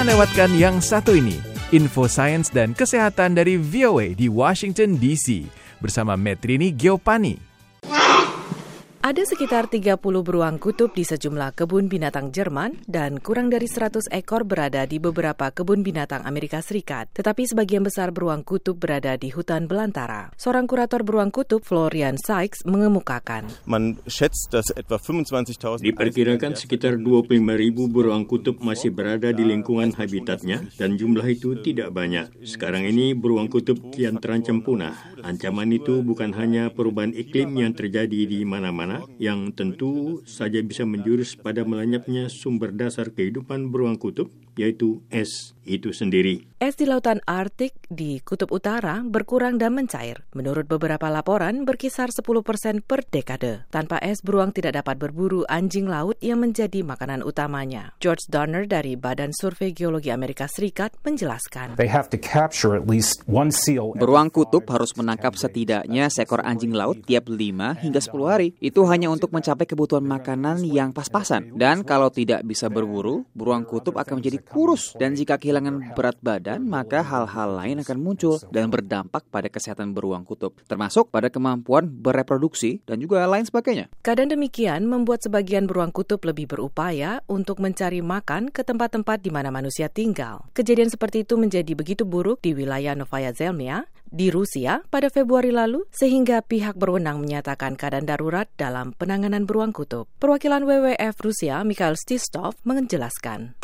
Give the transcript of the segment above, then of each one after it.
Jangan lewatkan yang satu ini, info sains dan kesehatan dari VOA di Washington DC bersama Metrini Geopani. Ada sekitar 30 beruang kutub di sejumlah kebun binatang Jerman dan kurang dari 100 ekor berada di beberapa kebun binatang Amerika Serikat. Tetapi sebagian besar beruang kutub berada di hutan belantara. Seorang kurator beruang kutub, Florian Sykes, mengemukakan. Man schätzt, dass etwa 25.000 Diperkirakan sekitar 25.000 beruang kutub masih berada di lingkungan habitatnya dan jumlah itu tidak banyak. Sekarang ini beruang kutub kian terancam punah. Ancaman itu bukan hanya perubahan iklim yang terjadi di mana-mana yang tentu saja bisa menjurus pada melenyapnya sumber dasar kehidupan beruang kutub, yaitu es itu sendiri. Es di lautan Arktik di Kutub Utara berkurang dan mencair. Menurut beberapa laporan, berkisar 10 persen per dekade. Tanpa es, beruang tidak dapat berburu anjing laut yang menjadi makanan utamanya. George Donner dari Badan Survei Geologi Amerika Serikat menjelaskan. They have to capture at least one seal. Beruang kutub harus menangkap setidaknya seekor anjing laut tiap 5 hingga 10 hari. Itu hanya untuk mencapai kebutuhan makanan yang pas-pasan. Dan kalau tidak bisa berburu, beruang kutub akan menjadi kurus. Dan jika kehilangan berat badan, maka hal-hal lain akan muncul dan berdampak pada kesehatan beruang kutub, termasuk pada kemampuan bereproduksi dan juga lain sebagainya. Keadaan demikian membuat sebagian beruang kutub lebih berupaya untuk mencari makan ke tempat-tempat di mana manusia tinggal. Kejadian seperti itu menjadi begitu buruk di wilayah Novaya Zemlya, di Rusia pada Februari lalu sehingga pihak berwenang menyatakan keadaan darurat dalam penanganan beruang kutub. Perwakilan WWF Rusia Mikhail Stistov menjelaskan.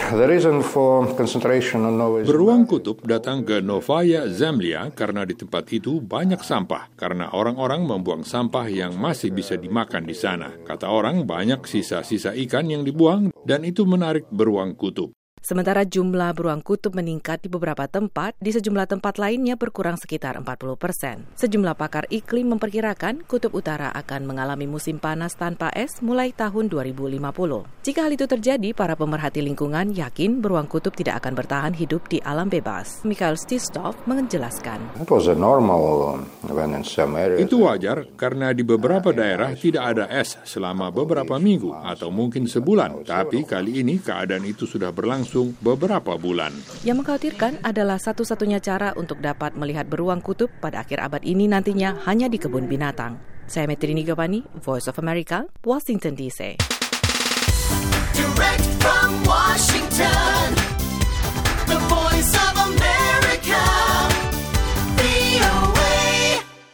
Beruang kutub datang ke Novaya Zemlya karena di tempat itu banyak sampah karena orang-orang membuang sampah yang masih bisa dimakan di sana. Kata orang banyak sisa-sisa ikan yang dibuang dan itu menarik beruang kutub. Sementara jumlah beruang kutub meningkat di beberapa tempat, di sejumlah tempat lainnya berkurang sekitar 40 persen. Sejumlah pakar iklim memperkirakan kutub utara akan mengalami musim panas tanpa es mulai tahun 2050. Jika hal itu terjadi, para pemerhati lingkungan yakin beruang kutub tidak akan bertahan hidup di alam bebas. Mikhail Stistov menjelaskan. Itu wajar karena di beberapa daerah tidak ada es selama beberapa minggu atau mungkin sebulan. Tapi kali ini keadaan itu sudah berlangsung beberapa bulan. Yang mengkhawatirkan adalah satu-satunya cara untuk dapat melihat beruang kutub pada akhir abad ini nantinya hanya di kebun binatang. Saya Metrini Gopani, Voice of America, Washington DC. Direct from Washington,